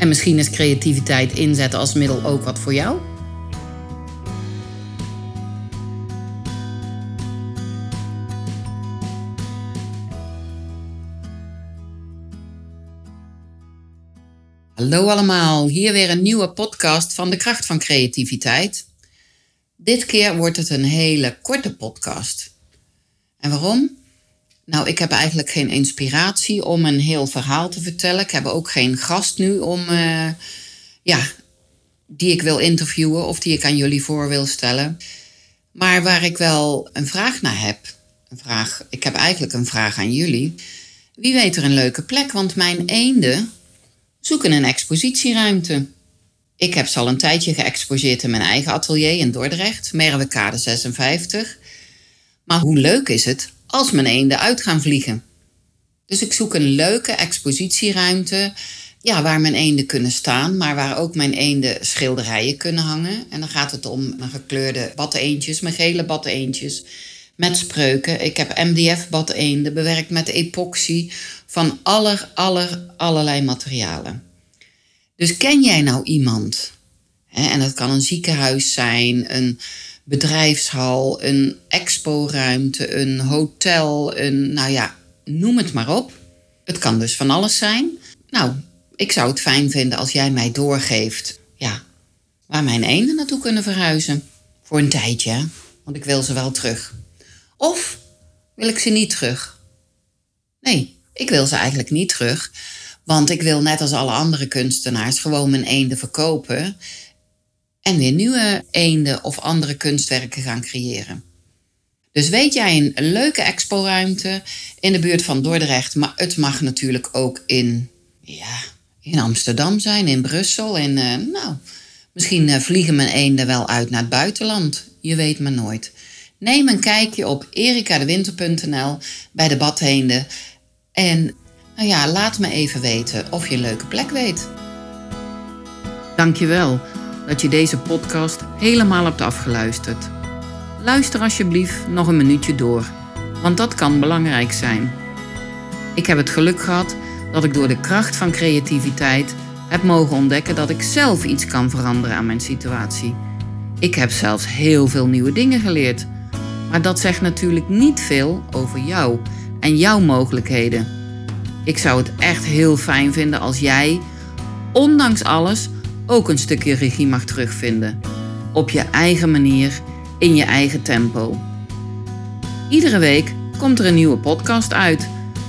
En misschien is creativiteit inzetten als middel ook wat voor jou? Hallo allemaal, hier weer een nieuwe podcast van de kracht van creativiteit. Dit keer wordt het een hele korte podcast. En waarom? Nou, ik heb eigenlijk geen inspiratie om een heel verhaal te vertellen. Ik heb ook geen gast nu om, uh, ja, die ik wil interviewen of die ik aan jullie voor wil stellen. Maar waar ik wel een vraag naar heb. Een vraag, ik heb eigenlijk een vraag aan jullie. Wie weet er een leuke plek, want mijn eenden zoeken een expositieruimte. Ik heb ze al een tijdje geëxposeerd in mijn eigen atelier in Dordrecht, Merwekade 56. Maar hoe leuk is het als mijn eenden uit gaan vliegen? Dus ik zoek een leuke expositieruimte ja, waar mijn eenden kunnen staan, maar waar ook mijn eenden schilderijen kunnen hangen. En dan gaat het om mijn gekleurde badeentjes, mijn gele badeentjes met spreuken. Ik heb MDF badeenden bewerkt met epoxy van aller, aller, allerlei materialen. Dus ken jij nou iemand? en dat kan een ziekenhuis zijn, een bedrijfshal, een exporuimte, een hotel, een, nou ja, noem het maar op. Het kan dus van alles zijn. Nou, ik zou het fijn vinden als jij mij doorgeeft, ja, waar mijn eenden naartoe kunnen verhuizen. Voor een tijdje, want ik wil ze wel terug. Of wil ik ze niet terug? Nee, ik wil ze eigenlijk niet terug. Want ik wil net als alle andere kunstenaars gewoon mijn eenden verkopen. En weer nieuwe eenden of andere kunstwerken gaan creëren. Dus weet jij een leuke exporuimte in de buurt van Dordrecht. Maar het mag natuurlijk ook in, ja, in Amsterdam zijn, in Brussel. En uh, nou, misschien uh, vliegen mijn eenden wel uit naar het buitenland. Je weet maar nooit. Neem een kijkje op erikadewinter.nl bij de badheenden. En nou ja, laat me even weten of je een leuke plek weet. Dankjewel dat je deze podcast helemaal hebt afgeluisterd. Luister alsjeblieft nog een minuutje door, want dat kan belangrijk zijn. Ik heb het geluk gehad dat ik door de kracht van creativiteit heb mogen ontdekken dat ik zelf iets kan veranderen aan mijn situatie. Ik heb zelfs heel veel nieuwe dingen geleerd. Maar dat zegt natuurlijk niet veel over jou en jouw mogelijkheden. Ik zou het echt heel fijn vinden als jij, ondanks alles, ook een stukje regie mag terugvinden. Op je eigen manier, in je eigen tempo. Iedere week komt er een nieuwe podcast uit.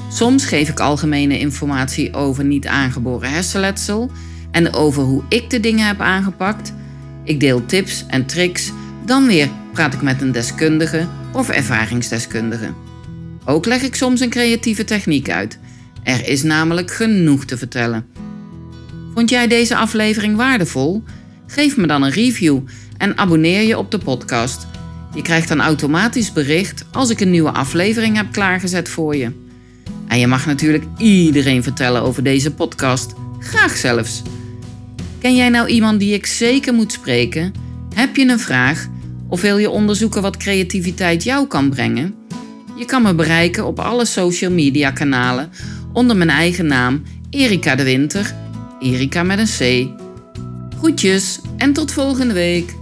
Soms geef ik algemene informatie over niet aangeboren hersenletsel en over hoe ik de dingen heb aangepakt. Ik deel tips en tricks. Dan weer praat ik met een deskundige of ervaringsdeskundige. Ook leg ik soms een creatieve techniek uit. Er is namelijk genoeg te vertellen. Vond jij deze aflevering waardevol? Geef me dan een review en abonneer je op de podcast. Je krijgt dan automatisch bericht als ik een nieuwe aflevering heb klaargezet voor je. En je mag natuurlijk iedereen vertellen over deze podcast. Graag zelfs. Ken jij nou iemand die ik zeker moet spreken? Heb je een vraag? Of wil je onderzoeken wat creativiteit jou kan brengen? Je kan me bereiken op alle social media kanalen onder mijn eigen naam Erika de Winter, Erika met een C. Groetjes en tot volgende week.